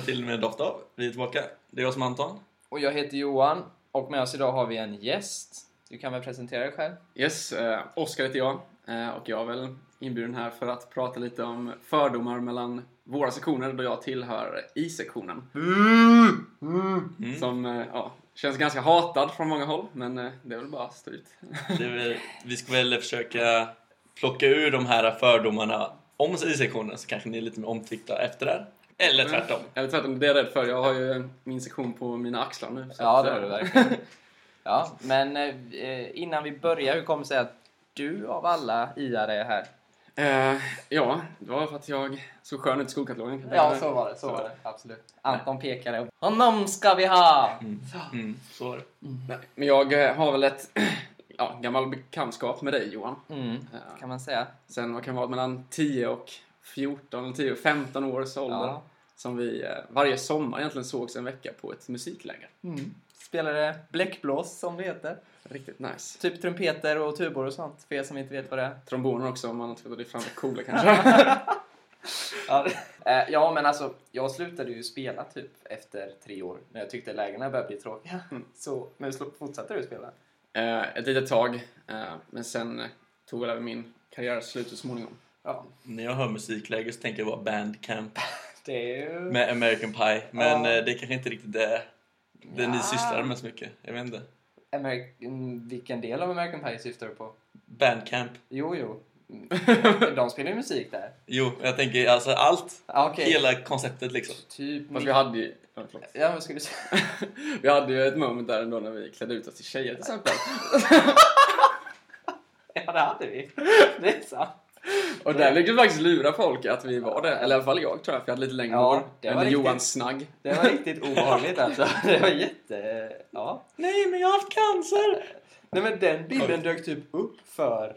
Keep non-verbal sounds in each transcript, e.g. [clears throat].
till Med Doft av. Vi är tillbaka. Det är jag som är Anton. Och jag heter Johan och med oss idag har vi en gäst. Du kan väl presentera dig själv? Yes, eh, Oskar heter jag eh, och jag är väl inbjuden här för att prata lite om fördomar mellan våra sektioner då jag tillhör I-sektionen. Mm. Som eh, ja, känns ganska hatad från många håll men eh, det är väl bara att stå ut. [laughs] Väl, vi ska väl försöka plocka ur de här fördomarna om I-sektionen så kanske ni är lite mer omtyckta efter det. här. Eller tvärtom. Eller tvärtom, det är jag rädd för. Jag har ju min sektion på mina axlar nu. så Ja, det eh, har du verkligen. [laughs] Ja, men eh, innan vi börjar, hur kommer det sig att du av alla iare är här? Eh, ja, det var för att jag såg skön ut i skolkatalogen. Ja, så var det. Så var det. Absolut. Anton pekade. Honom ska vi ha! Mm, så var det. Nej, Men jag eh, har väl ett [clears throat] ja, gammal bekantskap med dig Johan. Mm, kan man säga. Sen vad kan det vara mellan 10 och 14, eller 10 och 15 års ålder. Ja. Som vi eh, varje sommar egentligen sågs en vecka på ett musikläger. Mm. Spelade bläckblås, som det heter. Riktigt nice. Typ trumpeter och tubor och sånt, för er som inte vet vad det är. Tromboner också om man tycker att det är fram coola [laughs] kanske. Ja, eh, ja, men alltså, jag slutade ju spela typ efter tre år, när jag tyckte lägena började bli tråkiga. Mm. Så, men fortsatte du spela? eh, ett litet tag. Eh, men sen tog väl även min karriär slut så småningom. Ja. När jag hör musikläger så tänker jag bara bandcamp Det är ju... med American Pie. Men Ja. eh, det kanske inte riktigt är det ni Ja. sysslar med så mycket. Jag vet inte. American, vilken del av American Pie syftar du på? Bandcamp. Jo, jo. Mm. [laughs] De spelar ju musik där. Jo, jag tänker alltså allt. Ja, Okej. Hela konceptet liksom. Typ... Fast vi hade ju... Ja, vad skulle du säga? [laughs] vi hade ju ett moment där ändå när vi klädde ut oss till tjejer till exempel. [laughs] Ja, det hade vi. Det är sant. Och där lyckades faktiskt lura folk att vi var det. Eller i alla fall jag tror jag, för jag hade lite längre Ja, hår. det än var riktigt- Johan Snagg. Det var riktigt obehagligt alltså. [laughs] Det var jätte... Ja. Nej, men jag har haft cancer! Nej men den bilden dök typ upp för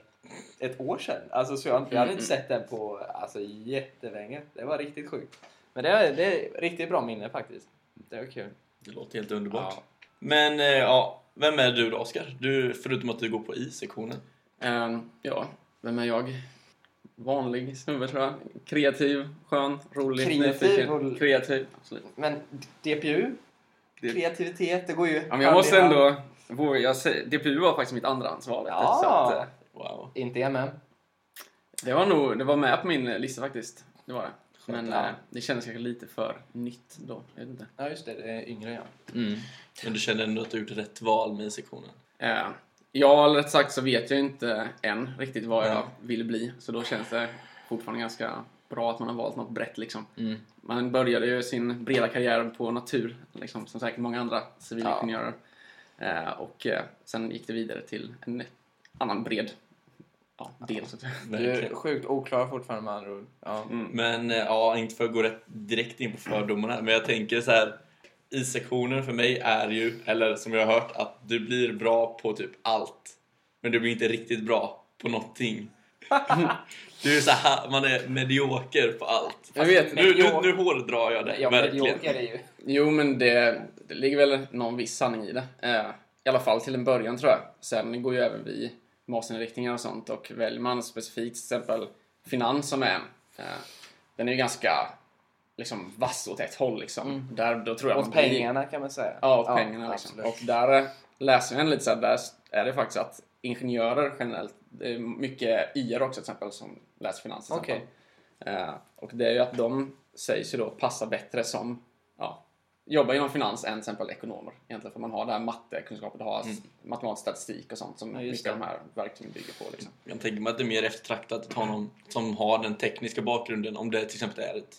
ett år sedan. Alltså så jag, jag hade inte sett den på alltså, jättelänge. Det var riktigt sjukt. Men det är, det är riktigt bra minne faktiskt. Det var kul. Det låter helt underbart. Ja. Men eh, ja, vem är du då Oskar? Du, förutom att du går på I-sektionen. Ehm, ja, vem är jag? Vanlig snubbe tror jag. Kreativ, skön, rolig, Kreativ nyfiken. och- Kreativ, absolut. Men DPU? Det- Kreativitet, det går ju Ja, men jag måste ändå... Jag säger, DPU var faktiskt mitt andrahandsval. vet du, så att, Ja! eh, Wow. Inte MM. det var nog... Det var med på min lista faktiskt. Det var det. Men Ja. eh, det kändes kanske lite för nytt då. Jag vet inte. Ja just det, det är yngre ja. Men du känner ändå att du gjort rätt val med I-sektionen? Eh, ja, eller rätt sagt så vet jag inte än riktigt vad jag vill bli. Så då känns det fortfarande ganska bra att man har valt något brett liksom. Mm. Man började ju sin breda karriär på natur, liksom, som säkert många andra civilingenjörer. Eh, och eh, sen gick det vidare till en annan bred ja, del. Så att säga. Du är sjukt oklar fortfarande med andra ord. Ja. Mm. Men eh, ja, inte för att gå rätt direkt in på fördomarna, men jag tänker så här. I-sektionen för mig är ju, eller som jag har hört, att du blir bra på typ allt. Men du blir inte riktigt bra på någonting. [laughs] Du är så här, man är medioker på allt. Jag vet. Nu, nu, nu hårdrar jag det, Ja, verkligen. medioker är ju... Jo, men det, det ligger väl någon viss sanning i det. Eh, I alla fall till en början tror jag. Sen går ju även vi masterinriktningar och sånt och väljer man specifikt till exempel finans som är en. Eh, den är ju ganska liksom vass åt ett håll liksom. Där, då tror jag Åt man blir- pengarna kan man säga. Ja, åt pengarna liksom. absolut. Och där läser jag lite så här, där är det faktiskt att ingenjörer generellt, det är mycket IR också till exempel som läser finans till Okej. exempel. Eh, och det är ju att de sägs ju då passa bättre som ja, jobbar inom finans än till exempel ekonomer. Egentligen för man har det här mattekunskapen, du har Mm. matematisk statistik och sånt som Ja, mycket av de här verktygen bygger på. Liksom. Jag tänker mig att det är mer eftertraktat att ha någon som har den tekniska bakgrunden om det till exempel är ett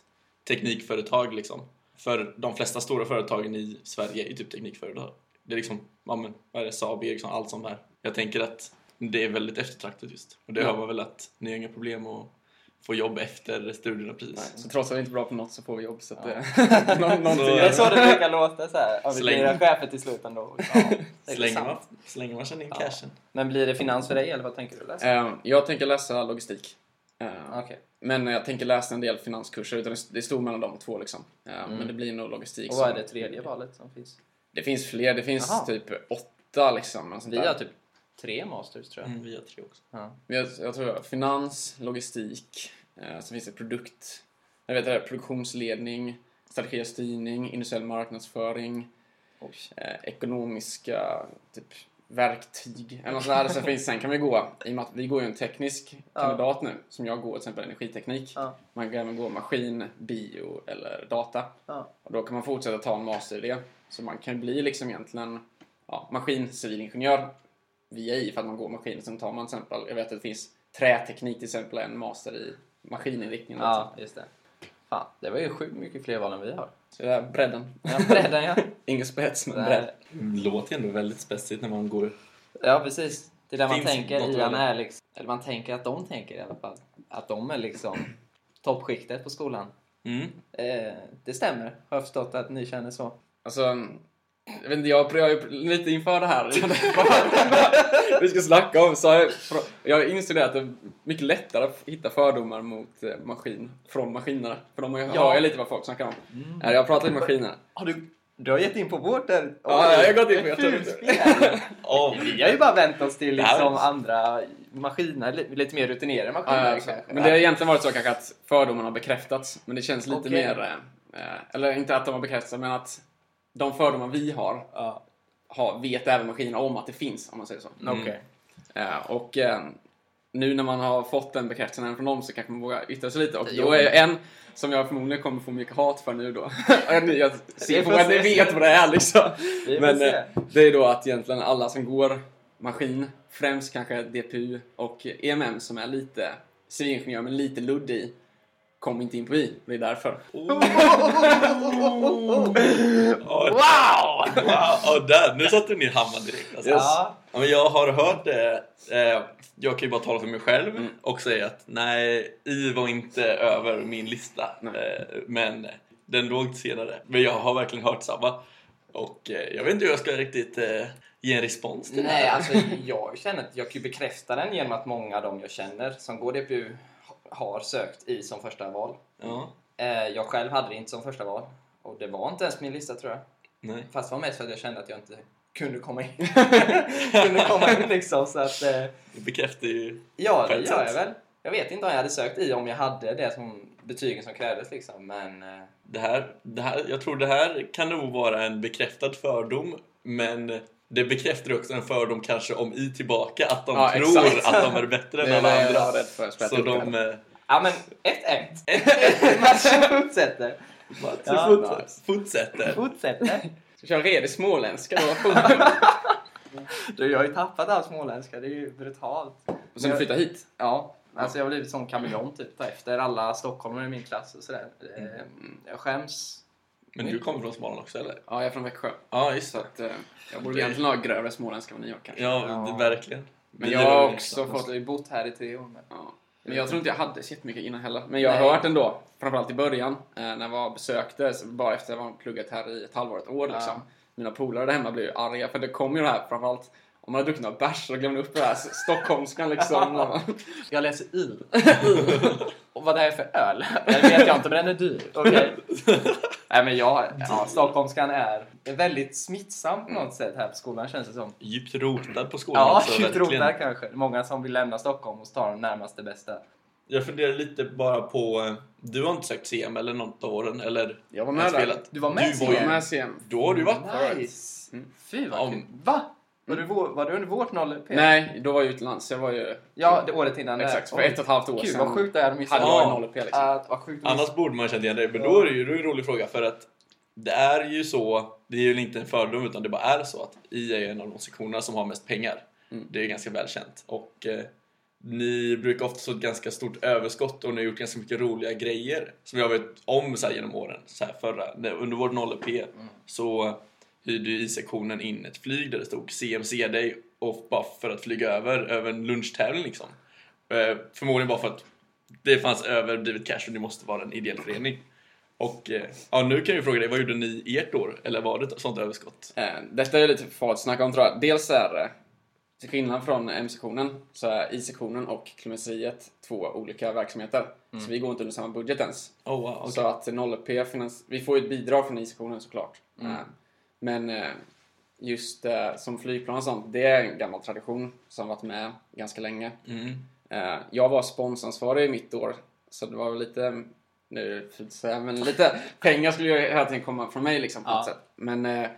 teknikföretag liksom. För de flesta stora företagen i Sverige är ju typ teknikföretag. Det är liksom, ja men, vad är det, Saab, Ericsson, allt sånt där. Jag tänker att det är väldigt eftertraktat just. Och det Ja. hör man väl att ni har inga problem att få jobb efter studierna precis. Så trots att vi inte är bra på något så får vi jobb. Så att, Ja. [laughs] nå- någonting Så- Det är så det brukar låta så här. Ja, vi Släng. blir chefer till slut ändå. Ja, det Slänger man, slänger man sig in Ja. cashen. Men blir det finans för dig eller vad tänker du läsa? Eh, jag tänker läsa logistik. Eh, Okej. Men jag tänker läsa en del finanskurser, utan det står mellan de två liksom. Eh, Mm. Men det blir nog logistik. Och vad är det tredje valet som finns? Det finns fler, det finns Jaha. typ åtta liksom. Vi där. har typ tre masters tror jag. Mm, vi har tre också. Ja. Men Jag, jag tror jag, finans, logistik, eh, så finns det produkt, jag vet det, produktionsledning, strategi och styrning, industriell marknadsföring, eh, ekonomiska typ, verktyg eller något sådär. Sen, finns, sen kan vi gå, i och med att vi går ju en teknisk Ja. kandidat nu, som jag går till exempel energiteknik. Ja. Man kan även gå maskin, bio eller data. Ja. Och då kan man fortsätta ta en master i det. Så man kan bli liksom egentligen ja, maskin-civilingenjör via i för att man går maskin. Sen tar man till exempel, jag vet att det finns träteknik till exempel, en master i maskininriktning. Ja, just det. Fan, det var ju sjukt mycket fler val än vi har. Så det är bredden. Ja, bredden ja. [laughs] Ingen spets, men bredd. Låter ju ändå väldigt spetsigt när man går... Ja, precis. Det är där man Finns tänker, Ian är liksom, eller man tänker att de tänker i alla fall. Att de är liksom toppskiktet på skolan. Mm. Eh, det stämmer, har jag förstått att ni känner så. Alltså, jag vet inte, jag är ju lite inför det här. [laughs] [laughs] vi ska snacka om. Så jag, jag insåg det att det är mycket lättare att hitta fördomar mot eh, maskin, från maskinerna. För de hör Ja. jag lite vad folk snackar om. Eh, Jag pratar om maskinerna. Har du, du har gett in på vårt där? Ja, jag har gått in på- jag Fulspel. Oh, [laughs] Vi har ju bara vänt oss till Det liksom andra maskiner, li- lite mer rutinerade Ja, maskiner. ja. Men det har egentligen varit så kanske att fördomarna har bekräftats. Men det känns lite Okej. mer... eh, Eller inte att de har bekräftats, men att de fördomar vi har, Ja, har vet även maskinerna om att det finns, om man säger så. Mm. okej. Eh, och eh, nu när man har fått den bekräftelsen från dem så kanske man vågar yttra sig lite. Och då är jag en som jag förmodligen kommer få mycket hat för nu då. [laughs] jag jag ser på att ni vet vad det är liksom. Men eh, det är då att egentligen alla som går maskin, främst kanske DPU och EMM som är lite civilingenjör men lite luddig i, kom inte in på I. Det är därför. wow! wow! Oh, där, nu satte du ner hammaren direkt. Alltså. Ja, Ja, men jag har hört det. Eh, jag kan ju bara tala för mig själv Mm. och säga att nej, I var inte över min lista. Nej. Eh, men den låg senare. Men jag har verkligen hört samma. Och eh, jag vet inte hur jag ska riktigt eh, ge en respons till det Nej, här. alltså jag känner att jag kan ju bekräfta den genom att många av dem jag känner som går DPU har sökt i som första val. Ja, Eh, Jag själv hade det inte som första val. Och det var inte ens min lista tror jag. nej. Fast det var mest för att jag kände att jag inte kunde komma in. [laughs] kunde komma in liksom. Så att, eh, Det bekräftar ju... ja, det gör jag väl. Jag vet inte om jag hade sökt i om jag hade det som betygen som krävdes liksom. Men eh, Det här, det här, jag tror det här kan nog vara en bekräftad fördom, men det bekräftar också en fördom kanske om I tillbaka, att de Ja, tror exakt. att de är bättre än alla andra. var rädd för. Så de... eh, ja, men 1-1. [laughs] [laughs] Matchen fortsätter. Ja, fortsätter. Fortsätter. [laughs] Ska köra redig småländska då. Du, jag har ju tappat all småländska. Det är ju brutalt. Och sen flytta hit. Ja, alltså jag har blivit som kameleont typ efter alla stockholmare i min klass och sådär. Eh, Jag skäms. Men du kommer från Småland också eller? Ja, jag är från Växjö. Ja, just Så det. att eh, jag borde egentligen ha grövre småländska än ni har kanske. Ja, Ja. det- verkligen. Men jag har också Jag fått har ju bott här i tre år. Men... Ja. Men jag tror inte jag hade sett mycket innan heller. Men jag har Nej. hört ändå, framförallt i början, eh, när jag var besökte, så bara efter att jag var pluggat här i ett halvår, ett år liksom. Ja. Mina polare där hemma blev ju arga, för det kom ju det här framförallt om man hade druckit några bärs så glömde man upp det här stockholmskan liksom. [laughs] Jag läser il. [laughs] och vad det här är för öl? Det vet jag inte, men den är dyr. Okej. [laughs] Nej, men jag, ja, stockholmskan är väldigt smittsam på något sätt här på skolan känns det som. Djupt rotad på skolan Ja, också. djupt verkligen. rotad kanske. Många som vill lämna Stockholm och ta de närmaste bästa. Jag funderar lite bara på... eh, Du har inte sökt CM eller något av åren? Eller Jag var med där. spelat? Du var med Du CM? var med CM. Då har du varit förut. Nice! Mm. Fy vad kul. Va? Var du, var du under vårt 0 P? Nej, då var jag utomlands. Jag var ju... Ja, det året innan. Exakt, för Oj. ett och ett halvt år Kul, sedan. vad sjukt det är att missa. Hade Ja. jag 0 P liksom. Att, vad sjukt att missa. Annars borde man känna igen dig. Men då är det ju då är det en rolig fråga för att det är ju så, det är ju inte en fördom utan det bara är så att IA är en av de sektionerna som har mest pengar. Mm. Det är ganska välkänt. Och eh, ni brukar ofta få ett ganska stort överskott och ni har gjort ganska mycket roliga grejer som jag vet om så här, genom åren. Så här, förra, under vår 0P Mm. så hyrde ju I-sektionen in ett flyg där det stod CMC Day och bara för att flyga över, över en lunchtävling liksom. Eh, förmodligen bara för att det fanns överdrivet cash och det måste vara en ideell förening. Och eh, ja, nu kan jag ju fråga dig, vad gjorde ni i ert år? Eller var det ett sånt överskott? Eh, Detta är lite farligt att snacka om tror jag. Dels är det, till skillnad från M-sektionen, så är I-sektionen och Klubbmästeriet två olika verksamheter. Så vi går inte under samma budget ens. Oh, wow, okej. Så att 0P finans... Vi får ju ett bidrag från I-sektionen såklart. Mm. Men eh, just eh, som flygplan och sånt, det är en gammal tradition som varit med ganska länge. Mm. Eh, Jag var sponsoransvarig i mitt år, så det var väl lite nu säga, men lite [laughs] pengar skulle ju hela tiden komma från mig liksom på Ja. sätt. Men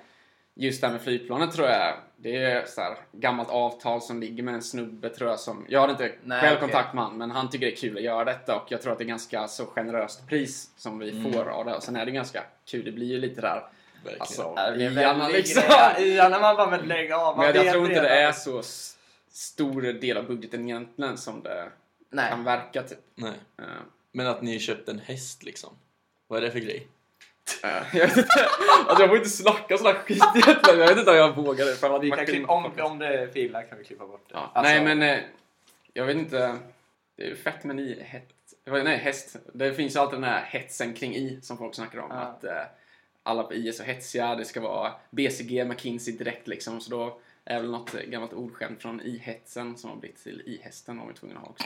just det här med flygplanet tror jag, det är så här gammalt avtal som ligger med en snubbe tror jag som, jag har inte Nej, själv okej. kontakt med han, men han tycker det är kul att göra detta och jag tror att det är ganska så generöst pris som vi Mm. får av det. Och sen är det ganska kul, det blir ju lite där, Verkligen. alltså, Ja, iarna väldigt liksom. grejer. Iarna man bara men lägg av. Men jag tror inte det är så stor del av budgeten egentligen som det Nej. kan verka typ. Nej. Eh, Men att ni köpte en häst liksom. Vad är det för grej? eh, [laughs] jag vet inte. Alltså jag får inte snacka sån här skit egentligen. Jag vet inte om jag vågar det. För att Vi man kan klippa, om, om det är filar kan vi klippa bort det. Ja. Alltså, Nej men eh, jag vet inte. Det är ju fett med ni het, nej, häst. Det finns ju alltid den här hetsen kring I som folk snackar om. Ja. Att eh, alla på I är så hetsiga. Det ska vara BCG, McKinsey direkt liksom. Så då är väl något eh, gammalt ordskämt från I-hetsen som har blivit till I-hästen var vi tvungna att ha också.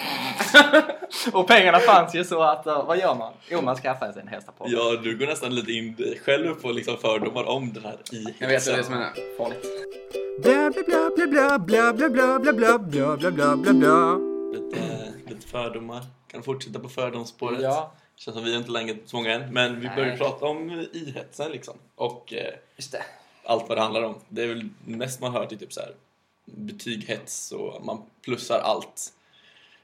Och pengarna fanns ju så att, uh, vad gör man? Jo, man skaffar sig en hästapparat. Ja, du går nästan lite in själv på liksom fördomar om den här i Jag vet, det är det som är farligt. Bla bla bla bla bla bla bla bla bla bla bla bla bla. lite, lite fördomar. Kan fortsätta på fördomsspåret. Ja, Känns som vi är inte längre så många än. Men vi Nej. börjar prata om i-hetsen liksom. Och eh, just det. allt vad det handlar om. Det är väl mest man hör till typ så här betyghets och man plussar allt.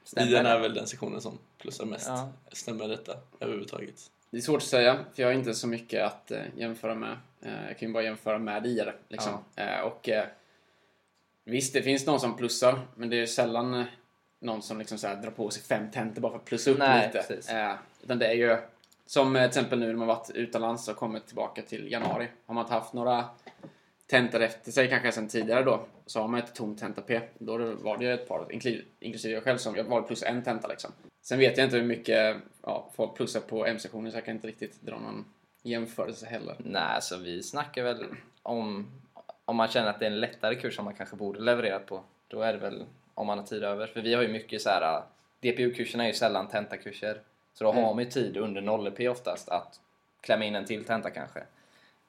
Stämmer Ian det? är väl den sektionen som plussar mest. Ja. Stämmer detta överhuvudtaget? Det är svårt att säga, för jag har inte så mycket att eh, jämföra med. Eh, jag kan ju bara jämföra med IR. Liksom. Eh, och visst, det finns någon som plussar, men det är sällan någon som liksom så här drar på sig fem tentor bara för att plussa upp Nej, lite. precis. Utan det är ju som eh, till exempel nu när man varit utomlands och kommit tillbaka till januari. Har man inte haft några tentor efter sig kanske sedan tidigare då, så har man ett tomt tenta-P. Då var det ju ett par, inklusive jag själv, som jag valde plus en tenta liksom. Sen vet jag inte hur mycket ja, folk plussar på M-sektionen så jag kan inte riktigt dra någon jämförelse heller. Nej, så vi snackar väl om om man känner att det är en lättare kurs som man kanske borde levererat på. Då är det väl om man har tid över. För vi har ju mycket så här eh, DPU-kurserna är ju sällan tentakurser. Så då har man ju tid under 0P oftast att klämma in en till tenta kanske.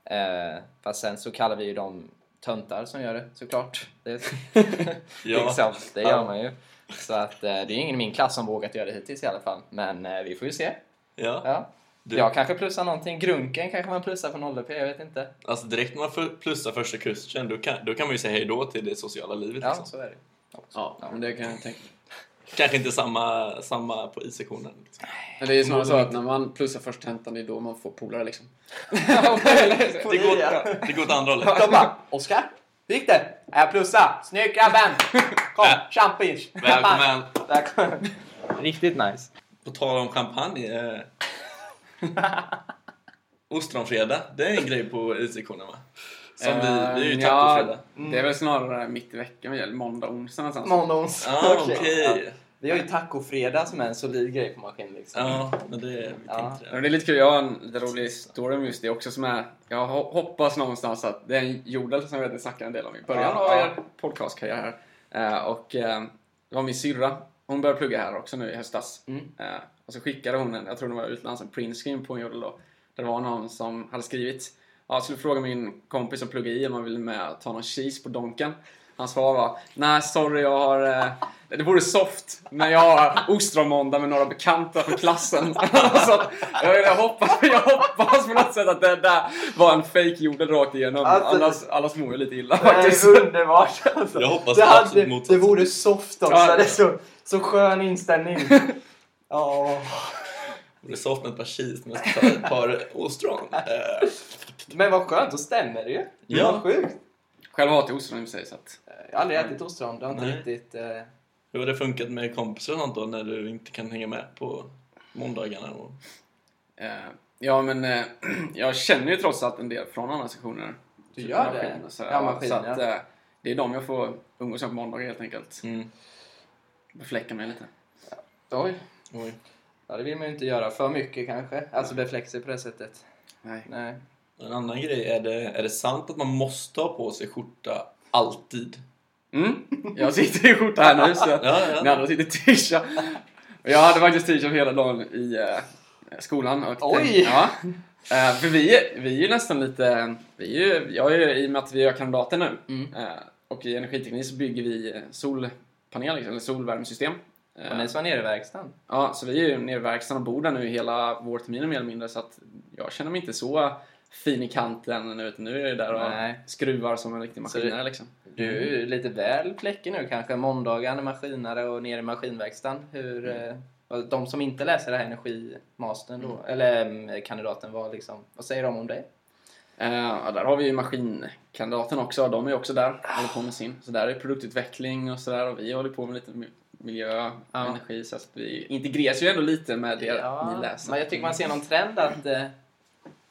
Eh, fast sen så kallar vi ju dem töntar som gör det såklart. Det, [laughs] Ja. [laughs] liksom, det gör man ju. Så att eh, det är ju ingen i min klass som vågat göra det hittills i alla fall. Men eh, vi får ju se. Ja. Ja. Du, Jag kanske plussar någonting. Grunken kanske man plussar på 0P, jag vet inte. Alltså direkt när man plussar första kursen då kan, då kan man ju säga hej då till det sociala livet. Ja, Liksom. så är det. Ja, men det kan jag tänka Kanske inte samma, samma på I-sektionen. Liksom. Men det är snarare så att när man plussar första tentan, det är då man får polare liksom. [laughs] Det går, det går åt andra hållet. De bara, Oskar, hur gick det? Jag plussa. Snyggt grabben! Kom, champagne! Välkommen! Välkommen! Riktigt nice. På tal om champagne. Eh, [laughs] ostronfredag, det är en grej på I-sektionen va? Som vi, vi är ju ja, tacofredag. Det är väl snarare mitt i veckan, eller måndag, onsdag någonstans. Måndag, onsdag. Ah, [laughs] Okej. okej. Ja. Vi har ju tacofredag som är en solid grej på maskin liksom. Ja, men det vi Ja. det. det är lite kul, jag har en lite rolig story om just det också som är, jag ho- hoppas någonstans att det är en jordel som jag vet att snackade en del om i början Ja, av ja. er podcastkarriär här. Eh, och eh, det var min syrra, hon började plugga här också nu i höstas. Mm. Eh, och så skickade hon en, jag tror det var utlands, en printscreen på en jordel då. Där det var någon som hade skrivit, jag skulle fråga min kompis som pluggar i om han ville med ta någon cheese på Donken. Hans svar var, nej sorry jag har, eh, det vore soft, men jag har ostronmåndag med några bekanta från klassen. [laughs] så att, jag, jag, hoppas, jag hoppas på något sätt att det där var en fake jordel rakt igenom. Alltså- annars, annars mår jag lite illa Det är faktiskt. underbart alltså. Jag hoppas det, hade, det motsatsen. vore soft också. Ja. Det är så, så skön inställning. [laughs] Ja. Det är soft med ett par cheese, men jag ska ta ett par ostron. [laughs] Eh, Men vad skönt, då stämmer det ju. Ja. Vad sjukt. Själv hatar jag ostron i och för sig så att... Jag har aldrig ätit ostron. Det har inte Nej. riktigt... Eh... Hur har det funkat med kompisar och sånt då när du inte kan hänga med på måndagarna? Och... Eh, ja men eh, [clears throat] jag känner ju trots allt en del från andra sektioner. Du Typ gör det? Så, Ja, ja, maskin, så att, ja. eh, det är de jag får umgås med på måndagar helt enkelt. Mm. Befläcka mig lite. Oj. Oj. Ja, det vill man ju inte göra för mycket kanske. Alltså befläcka sig på det sättet. Nej. Nej. En annan grej, är det, är det sant att man måste ha på sig skjorta alltid? Mm. Jag sitter i skjorta här nu så [laughs] Ja, ja. ni andra sitter i t-shirt. Jag hade faktiskt t-shirt hela dagen i eh, skolan. Och Oj! Ja. Eh, för vi, vi är ju nästan lite... Vi är ju, jag är ju, I och med att vi gör kandidater nu Mm. eh, och i energiteknik så bygger vi solpaneler, liksom, eller solvärmesystem. Och ni som var nere i verkstaden? Ja, så vi är ju nere i verkstaden och bor där nu hela vårterminen mer eller mindre så att jag känner mig inte så fin i kanten nu utan nu är jag där och Nej. skruvar som en riktig maskinare det- liksom. Du är ju lite väl fläckig nu kanske. Måndagar maskinare och nere i maskinverkstaden. Hur, eh, och de som inte läser det här energimastern då, eller mm, kandidaten, vad, liksom, vad säger de om det? Eh, där har vi ju maskinkandidaten också, de är också där och håller på med sin. Så där är produktutveckling och sådär och vi håller på med lite mi- miljö, Ja. energi så att vi integreras ju ändå lite med det Ja, ni läser. men jag tycker man ser någon trend att eh,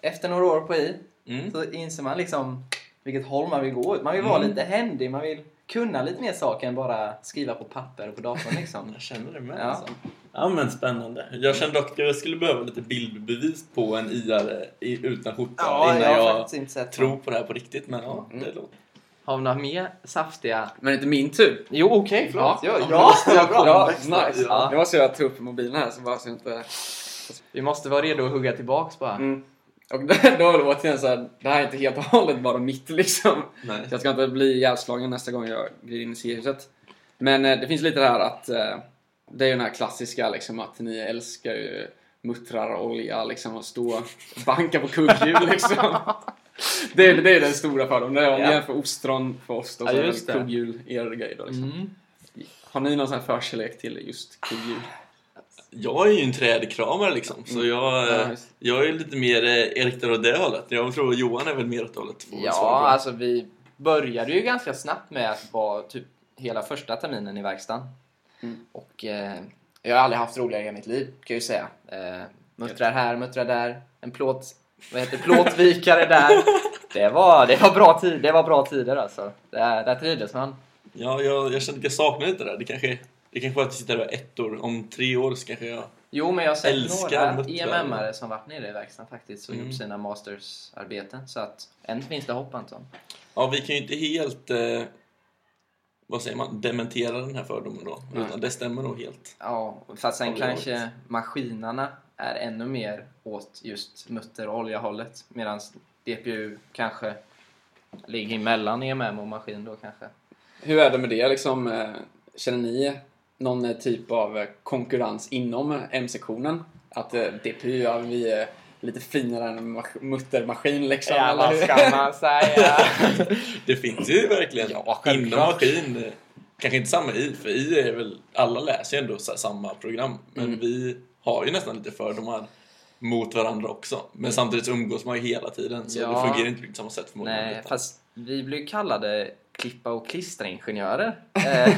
efter några år på i Mm. så inser man liksom vilket håll man vill gå. Man vill vara Mm. lite händig, man vill kunna lite mer saker än bara skriva på papper och på datorn [laughs] liksom. Jag känner det med Ja. alltså. Ja men spännande. Jag kände dock att jag skulle behöva lite bildbevis på en IR i- utan skjorta Ja, innan jag jag, faktiskt inte sett tror på det här på riktigt. Men ja, Mm. det låter... Har vi några mer saftiga? Men inte min tur. Jo, okej, förlåt. Ja. Ja, ja, ja, bra. Ja, nice. ja. Det måste jag ta upp mobilen här så bara så inte... Vi måste vara redo att hugga tillbaks bara. Mm. Och då, då är det återigen så här, det här är inte helt och hållet bara mitt liksom. Nej. Så jag ska inte bli ihjälslagen nästa gång jag glider in i C-huset. Men eh, det finns lite det här att eh, det är ju den här klassiska liksom att ni älskar ju muttrar och olja liksom och stå och banka på kugghjul [laughs] liksom. Det är, det är den stora fördomen. Det är Om Ja. jämför ostron för oss då Ja, så är just det det. kugghjul er grej då liksom. Mm. Har ni någon sån här förkärlek till just kugghjul? Jag är ju en trädkramare liksom. Så Mm. jag, Ja, eh, just. jag är lite mer Erik åt det hållet. Jag tror Johan är väl mer åt det hållet. Ja, alltså vi började ju ganska snabbt med att vara typ hela första terminen i verkstaden. Mm. Och eh, jag har aldrig haft roligare i mitt liv, kan jag ju säga. Eh, muttrar här, muttrar där. En plåt, vad heter plåtvikare där. [laughs] Det var, det var bra tid, det var bra tider alltså. Där, där trivdes man. Ja, jag, jag kände att jag saknar lite det där. Det kanske, det kanske var att jag sitter där och är ett år. Om tre år så kanske jag... Jo, men jag har sett Älskar några muttrar. EMM-are som varit nere i verkstaden faktiskt och Mm. gjort sina mastersarbeten. Så att än finns det hopp Anton. Ja, vi kan ju inte helt... Eh, vad säger man? Dementera den här fördomen då. Utan det stämmer nog helt. Ja, fast sen kanske hållet. maskinerna är ännu mer åt just mutter och oljahållet. Medan DPU kanske ligger emellan EMM och maskin då kanske. Hur är det med det liksom? eh, Känner ni någon eh, typ av eh, konkurrens inom M-sektionen? Att eh, DPU, ja, vi är lite finare än en mas- muttermaskin liksom? eller hur? man säga? [laughs] Det finns ju verkligen Ja, inom maskin. eh, Kanske inte samma i, för i är väl... Alla läser ju ändå samma program. Men Mm. vi har ju nästan lite fördomar mot varandra också. Men samtidigt så umgås man ju hela tiden. Så Ja. det fungerar inte riktigt samma sätt för många. Nej, fast vi blir kallade klippa och klistraingenjörer. [laughs] eh,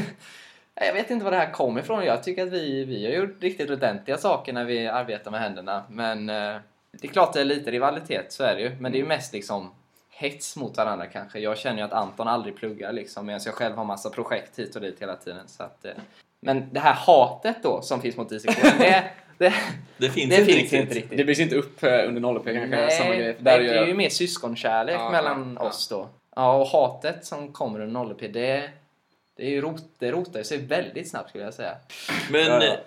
jag vet inte var det här kommer ifrån. Jag tycker att vi, vi har gjort riktigt ordentliga saker när vi arbetar med händerna. Men eh, det är klart det är lite rivalitet, så är det ju. Men det är ju mest liksom hets mot varandra kanske. Jag känner ju att Anton aldrig pluggar liksom, medan jag själv har massa projekt hit och dit hela tiden. Så att, eh, men det här hatet då som finns mot ICK, det, det, [laughs] det finns, det inte, finns riktigt. inte riktigt. Det byggs inte upp eh, under 0 p kanske Nej, samma grej. För det där är ju mer syskonkärlek Ja, mellan ja, oss då. Ja, och hatet som kommer under 0 p det, det, är ju rot, det rotar sig väldigt snabbt skulle jag säga. Men Ja, eh,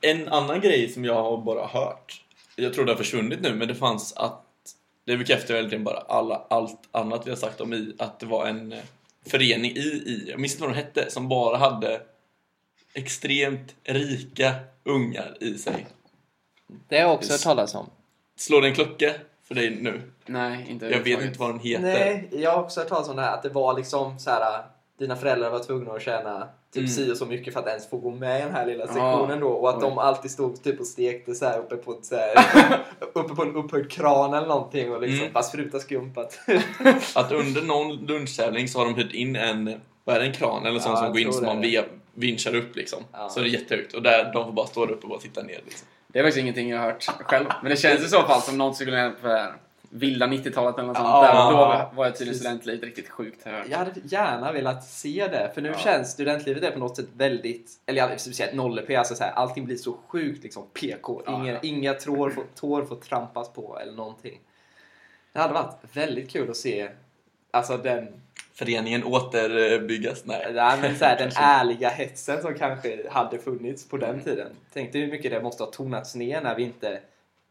en annan grej som jag har bara hört, jag tror det har försvunnit nu, men det fanns att, det bekräftar egentligen bara alla, allt annat vi har sagt om I, att det var en eh, förening i I, jag minns inte vad de hette, som bara hade extremt rika ungar i sig. Det har jag också hört talas om. Slår det en klocka för dig nu? Nej, inte Jag vet inte vad den heter. Nej, jag har också hört talas om det här att det var liksom så här dina föräldrar var tvungna att tjäna typ Mm. si och så mycket för att ens få gå med i den här lilla Ja. sektionen då och att Oj. de alltid stod typ och stekte så här uppe på ett så här, [laughs] uppe på en upphöjd kran eller någonting och liksom Mm. bara spruta skumpat. [laughs] Att under någon lunchtävling så har de hyrt in en, vad är det, en kran eller sån Ja, som går in som man vinschar upp liksom. Ja. Så det är jättehögt och där, de får bara stå där uppe och bara titta ner liksom. Det är faktiskt ingenting jag har hört själv. Men det känns i så fall som någon skulle kunna vilda 90-talet eller något sånt. Ja, där, då var jag tydligen studentlivet riktigt sjukt högt. Jag hade gärna velat se det, för nu Ja. känns studentlivet är på något sätt väldigt, eller speciellt 0P, alltså så här, allting blir så sjukt liksom PK. Ja, Inga, ja. inga tår, får, tår får trampas på eller någonting. Det hade varit väldigt kul att se alltså den, Föreningen återbyggas? Nej. nej, men så här, den [laughs] ärliga hetsen som kanske hade funnits på den tiden. Tänk dig hur mycket det måste ha tonats ner när vi inte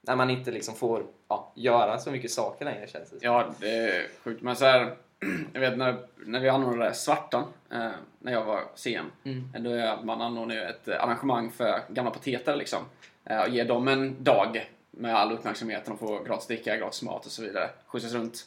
när man inte liksom får ja, göra så mycket saker längre känns det. Ja, det är sjukt. Men så här, [clears throat] jag vet när, när vi anordnade Svartan, eh, när jag var CM, Mm. då är man ju ett eh, arrangemang för gamla pateter liksom. Eh, och ger dem en dag med all uppmärksamhet, de får gratis dricka, gratis mat och så vidare, skjutsas runt.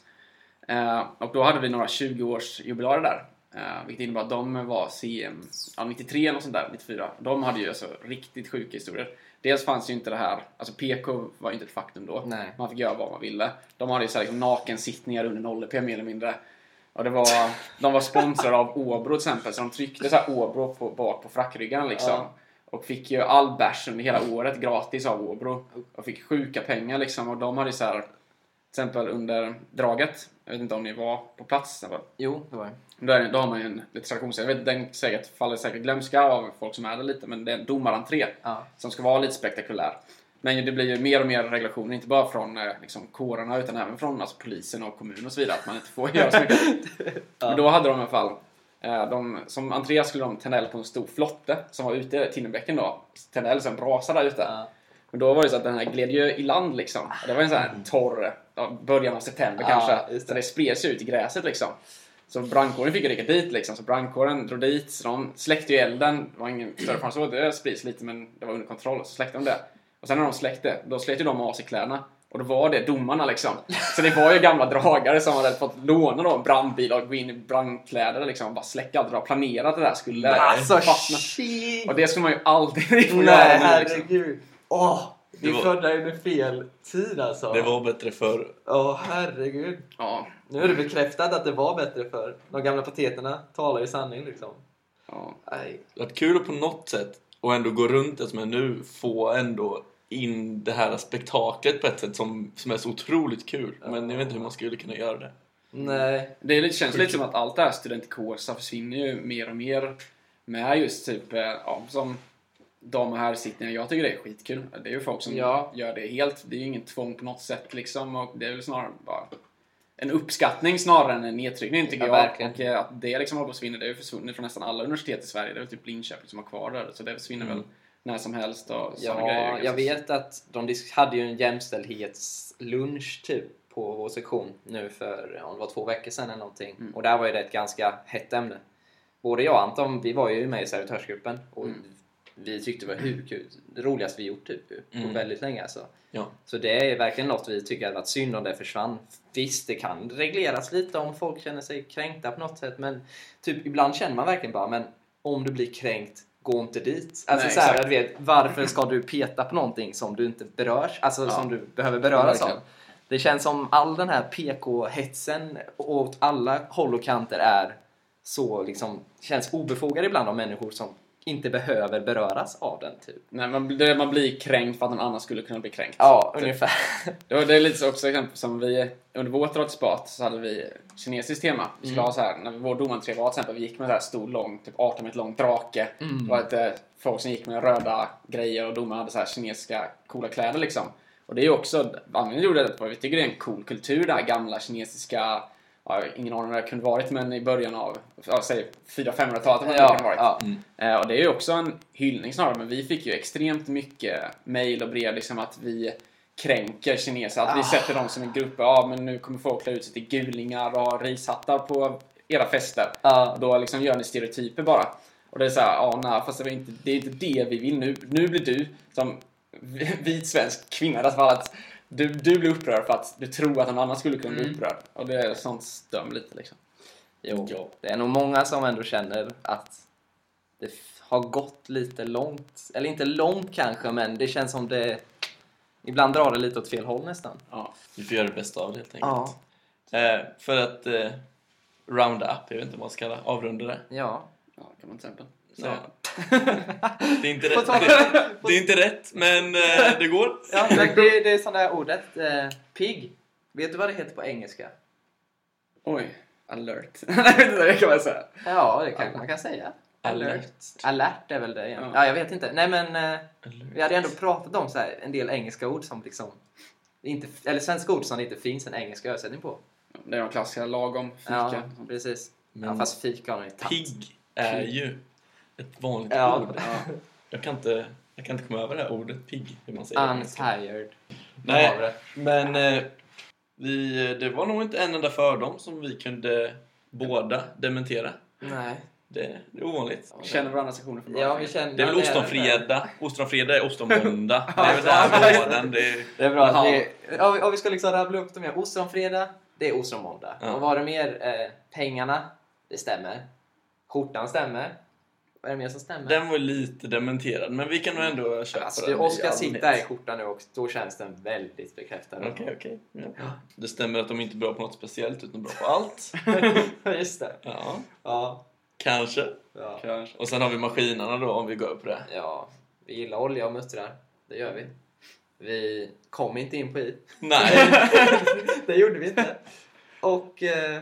Eh, och då hade vi några 20-årsjubilarer där. Eh, vilket innebar att de var CM ja, 93 eller sånt där, 94. De hade ju alltså riktigt sjuka historier. Dels fanns ju inte det här, alltså PK var ju inte ett faktum då. Nej. Man fick göra vad man ville. De hade ju så här liksom nakensittningar under 0p mer eller mindre. Och det var, de var sponsrade av Åbro till exempel, så de tryckte så här Åbro på, bak på frackryggarna liksom. Ja. Och fick ju all bärs under hela året gratis av Åbro. Och fick sjuka pengar liksom. Och de hade ju så här, till exempel under draget, jag vet inte om ni var på plats exempel. Jo, det var det. Då, är, då har man ju en lite tradition. Jag vet, den säkert, faller säkert glömska av folk som är där lite, men det är en domarentré Ja. som ska vara lite spektakulär. Men det blir ju mer och mer regulationer, inte bara från eh, liksom, kårerna utan även från alltså, polisen och kommunen och så vidare, att man inte får göra så mycket. [laughs] Men då hade de i alla fall, eh, de, som entré skulle de tända eld på en stor flotte som var ute i Tinnerbäcken då. Tända eld som en brasa där ute. Ja. Men då var det så att den här gled ju i land liksom. Det var en sån här torr, ja, början av september Ja, kanske. Så det spreds ju ut i gräset liksom. Så brandkåren fick ju rycka dit liksom. Så brandkåren drog dit, så de släckte ju elden. Det var ingen större fara så. Det sprids lite men det var under kontroll. Så släckte de det. Och sen när de släckte, då slet ju de av sig kläderna. Och då var det domarna liksom. Så det var ju gamla dragare som hade fått låna då en brandbil och gå in i brandkläder liksom. Och bara släcka allt. De hade planerat det där skulle Alltså fastna. shit! Och det skulle man ju aldrig [laughs] få Nej, göra nu liksom. herregud. Åh! Vi var- födda under fel tid alltså. Det var bättre förr. Åh, herregud. Ja, Nu är det bekräftat att det var bättre för De gamla pateterna talar ju sanning liksom. ja. Nej. Det har varit kul att på något sätt och ändå gå runt det som är nu få ändå in det här spektaklet på ett sätt som, som är så otroligt kul. Men jag vet inte hur man skulle kunna göra det. Nej. Det är lite, känns lite som att allt det här studentkåsa försvinner ju mer och mer med just typ, eh, ja, som dam och herrsittningar. Jag tycker det är skitkul. Det är ju folk som Ja. gör det helt. Det är ju inget tvång på något sätt liksom. Och det är väl snarare bara en uppskattning snarare än en nedtryckning tycker Ja, jag. verkligen. Och eh, att det liksom att försvinna. Det är ju försvunnit från nästan alla universitet i Sverige. Det är väl typ Linköping som har kvar det. Så det försvinner Mm. väl när som helst och Ja, grejer. jag vet att de hade ju en jämställdhetslunch typ på vår sektion nu för, om det var två veckor sedan eller någonting. Mm. Och där var ju det ett ganska hett ämne. Både jag och Anton, vi var ju med i servitörsgruppen och Mm. Vi tyckte det var hur kul, det roligaste vi gjort typ på Mm. väldigt länge alltså. Ja. Så det är verkligen något vi tycker hade varit synd om det försvann. Visst, det kan regleras lite om folk känner sig kränkta på något sätt men typ ibland känner man verkligen bara men om du blir kränkt, gå inte dit. Alltså Nej, så här, du vet, varför ska du peta på någonting som du inte berörs, alltså Ja. som du behöver beröras Ja, av? Det känns som all den här PK-hetsen åt alla håll och kanter är så liksom, känns obefogad ibland av människor som inte behöver beröras av den typ. Nej, man, det, man blir kränkt för att någon annan skulle kunna bli kränkt. Ja, Typ. ungefär. Det, var, det är lite så också exempel som vi, under vårt dragsport så hade vi kinesiskt tema. Vi skulle Mm. ha så här, när vår domarentré var till exempel, vi gick med en så här stor lång, typ 18 meter lång drake. Mm. Det var lite folk som gick med röda grejer och domaren hade så här kinesiska coola kläder liksom. Och det är ju också, anledningen gjorde det vi tycker det är en cool kultur det här gamla kinesiska, ja, ingen aning när det kunde varit men i början av, ja, säg 400-500-talet vad det Ja, varit. ja. Eh, och det är ju också en hyllning snarare, men vi fick ju extremt mycket mail och brev liksom att vi kränker kineser, att vi Ah. sätter dem som en grupp. Ja, men nu kommer folk klä ut sig till gulingar och ha rishattar på era fester. Ja. Och då liksom gör ni stereotyper bara. Och det är så här, ja, nej, fast det, inte, det är inte det vi vill nu. Nu blir du som vit svensk kvinna fall att du, du blir upprörd för att du tror att någon annan skulle kunna bli Mm. upprörd. Och det är sånt stör mig lite liksom. Jo, Ja. det är nog många som ändå känner att det har gått lite långt. Eller inte långt kanske, men det känns som det... Ibland drar det lite åt fel håll nästan. Ja. Vi får göra det bästa av det helt enkelt. Ja. Eh, för att eh, round up, jag vet inte vad man ska kalla avrunda det. Ja. Ja, kan man till exempel. Så. säga. [laughs] Det är inte rätt, det, det är inte rätt men eh, [laughs] det går. ja men det, det är sån där ordet. Eh, pig. Vet du vad det heter på engelska? Oj, alert. [laughs] Nej, det kan man säga. Ja, det kanske man kan säga. Alert. Alert är väl det igen. Ja. Ja, jag vet inte. Nej men eh, vi hade ändå pratat om så här, en del engelska ord som liksom inte, eller svenska ord som det inte finns en engelsk översättning på. Det är de klassiska lagom, fika. Ja, precis. Men ja, fast fika har de ju tagit. Pigg är ju ett vanligt Ja. ord. Jag kan, inte, jag kan inte komma över det här ordet pigg, hur man säger. Untired. Nej. Vi. Men eh, vi, det var nog inte en enda fördom som vi kunde båda dementera. Nej. Det, det är ovanligt. Känner varandra sektioner från början. Ja, vi känner... Det är väl [laughs] ja, ostronfredag. Ostronfredag är ostronmåndag. Det är väl där våren. Det är... Det är bra. Det är, om, vi, om vi ska liksom rabbla upp dem igen. Ostronfredag, det är ostronmåndag. Ja. Och vad är det mer? Eh, pengarna, det stämmer. Skjortan stämmer. Vad är det mer som stämmer? Den var lite dementerad, men vi kan nog ändå köpa alltså, den. Oskar sitter i skjortan nu och då känns den väldigt bekräftad. Okej, okej. Ja. Det stämmer att de inte är bra på något speciellt, utan bra på allt. [laughs] Just det. Ja, Ja. kanske. Ja. Kanske. Och sen har vi maskinerna då, om vi går upp på det. ja. Vi gillar olja och muttrar. Det gör vi. Vi kom inte in på i. Nej, [laughs] det gjorde vi inte. Och... Eh,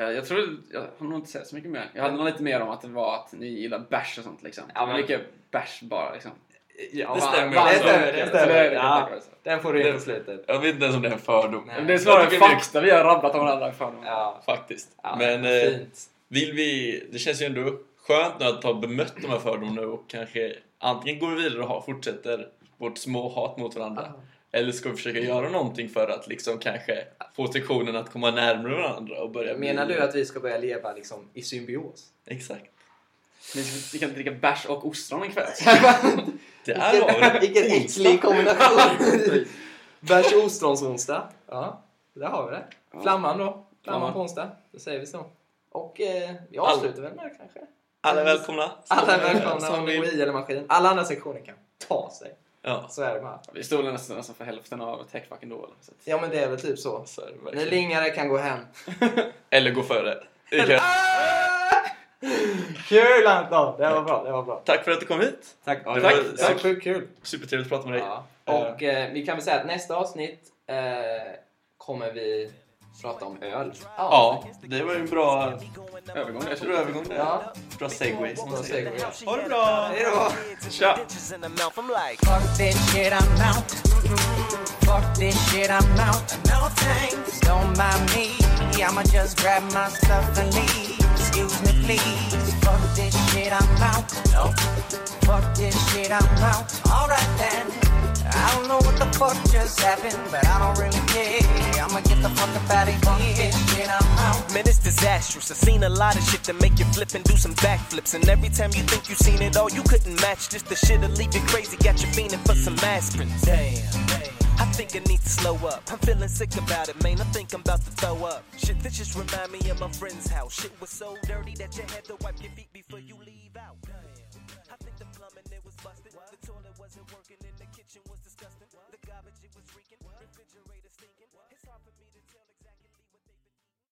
Ja, jag tror, jag har nog inte sett så mycket mer. Jag hade nog lite mer om att det var att ni gillar bärs och sånt liksom. Ja, men- Mycket bärs bara liksom. ja, Det stämmer. Det stämmer, det Så stämmer. Ja, det- den får du in på slutet. jag vet inte ens om det är en fördom. Nej. Det är snarare Jag fakta vi har rabblat om varandra för dem. Ja. Faktiskt. Ja, Men eh, vill vi... Det känns ju ändå skönt nu att ha bemött de här fördomarna och kanske antingen går vi vidare och har, fortsätter vårt små hat mot varandra. Eller ska vi försöka göra någonting för att liksom kanske få sektionen att komma närmare varandra och börja Menar bli... du att vi ska börja leva liksom i symbios? Exakt. Vi, vi kan dricka bärs och ostron en kväll. [laughs] Det är vad Vilken äcklig kombination! [laughs] Bärs och ostronsonsdag. Ja, där har vi det. Flamman då. Flamman Ja. på onsdag. Då säger vi så. Och eh, vi avslutar väl med det kanske. Alla är välkomna. Alla är välkomna Som om det vill. går i eller maskin. Alla andra sektioner kan ta sig. Ja, Så är det bara. Vi stod nästan, nästan för hälften av techfacken då. Eller? Så Ja men det är väl typ så. så Ni lingare kan gå hem. [laughs] Eller gå före. Det kan- Kul Anton! Det var bra, det var bra. Tack för att du kom hit. Tack. Ja, det tack. var- var sjukt kul. Supertrevligt att prata med dig. Ja. Och eh, vi kan väl säga att nästa avsnitt eh, kommer vi prata om öl. Ja, det var ju en bra, övergång där. bra övergång där. Ja. Bra segway som man säger. segway. Ha det bra! Hej då! Tja! bitches in the mouth. I'm like, fuck this shit, I'm out. Fuck this shit, I'm out. No thanks. Don't mind me. I'ma just grab my stuff and leave. Excuse me, please. Fuck this shit, I'm out. No. Fuck this shit, I'm out. Alright then. I don't know what the fuck just happened, but I don't really care. I'ma get the fuck up out of here. Shit, I'm out. Man, it's disastrous. I've seen a lot of shit that make you flip and do some backflips. And every time you think you've seen it all, you couldn't match this. The shit'll leave you crazy. Got you fiending for some aspirin. Damn. I think I need to slow up. I'm feeling sick about it, man. I think I'm about to throw up. Shit, this just remind me of my friend's house. Shit was so dirty that you had to wipe your feet before you